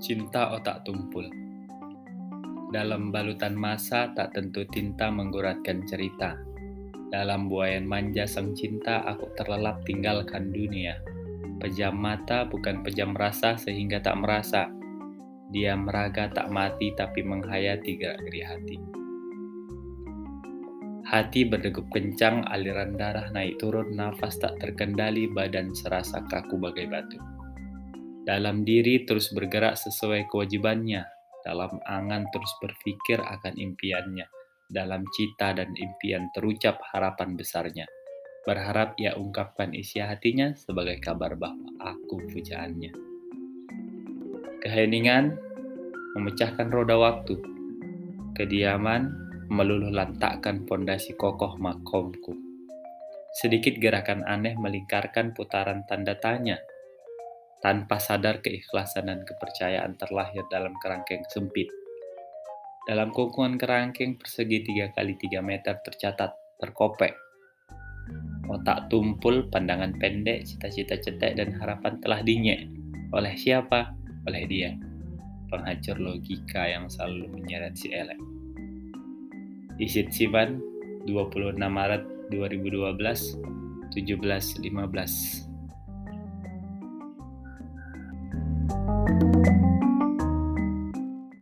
Cinta otak tumpul. Dalam balutan masa tak tentu tinta mengguratkan cerita. Dalam buayan manja sang cinta aku terlelap tinggalkan dunia. Pejam mata bukan pejam rasa sehingga tak merasa. Dia meraga tak mati tapi menghayati gerak-gerik hati. Hati berdegup kencang, aliran darah naik turun, nafas tak terkendali, badan serasa kaku bagai batu. Dalam diri terus bergerak sesuai kewajibannya, dalam angan terus berpikir akan impiannya, dalam cita dan impian terucap harapan besarnya. Berharap ia ungkapkan isi hatinya sebagai kabar bahwa aku pujaannya. Keheningan memecahkan roda waktu. Kediaman meluluh lantakkan pondasi kokoh makomku. Sedikit gerakan aneh melingkarkan putaran tanda tanya tanpa sadar keikhlasan dan kepercayaan terlahir dalam kerangkeng sempit. Dalam kungkungan kerangkeng persegi 3 kali 3 meter tercatat terkopek. Otak tumpul, pandangan pendek, cita-cita cetek dan harapan telah dinyek. Oleh siapa? Oleh dia. Penghancur logika yang selalu menyeret si elek. Isit Siban, 26 Maret 2012, 17.15 Thank you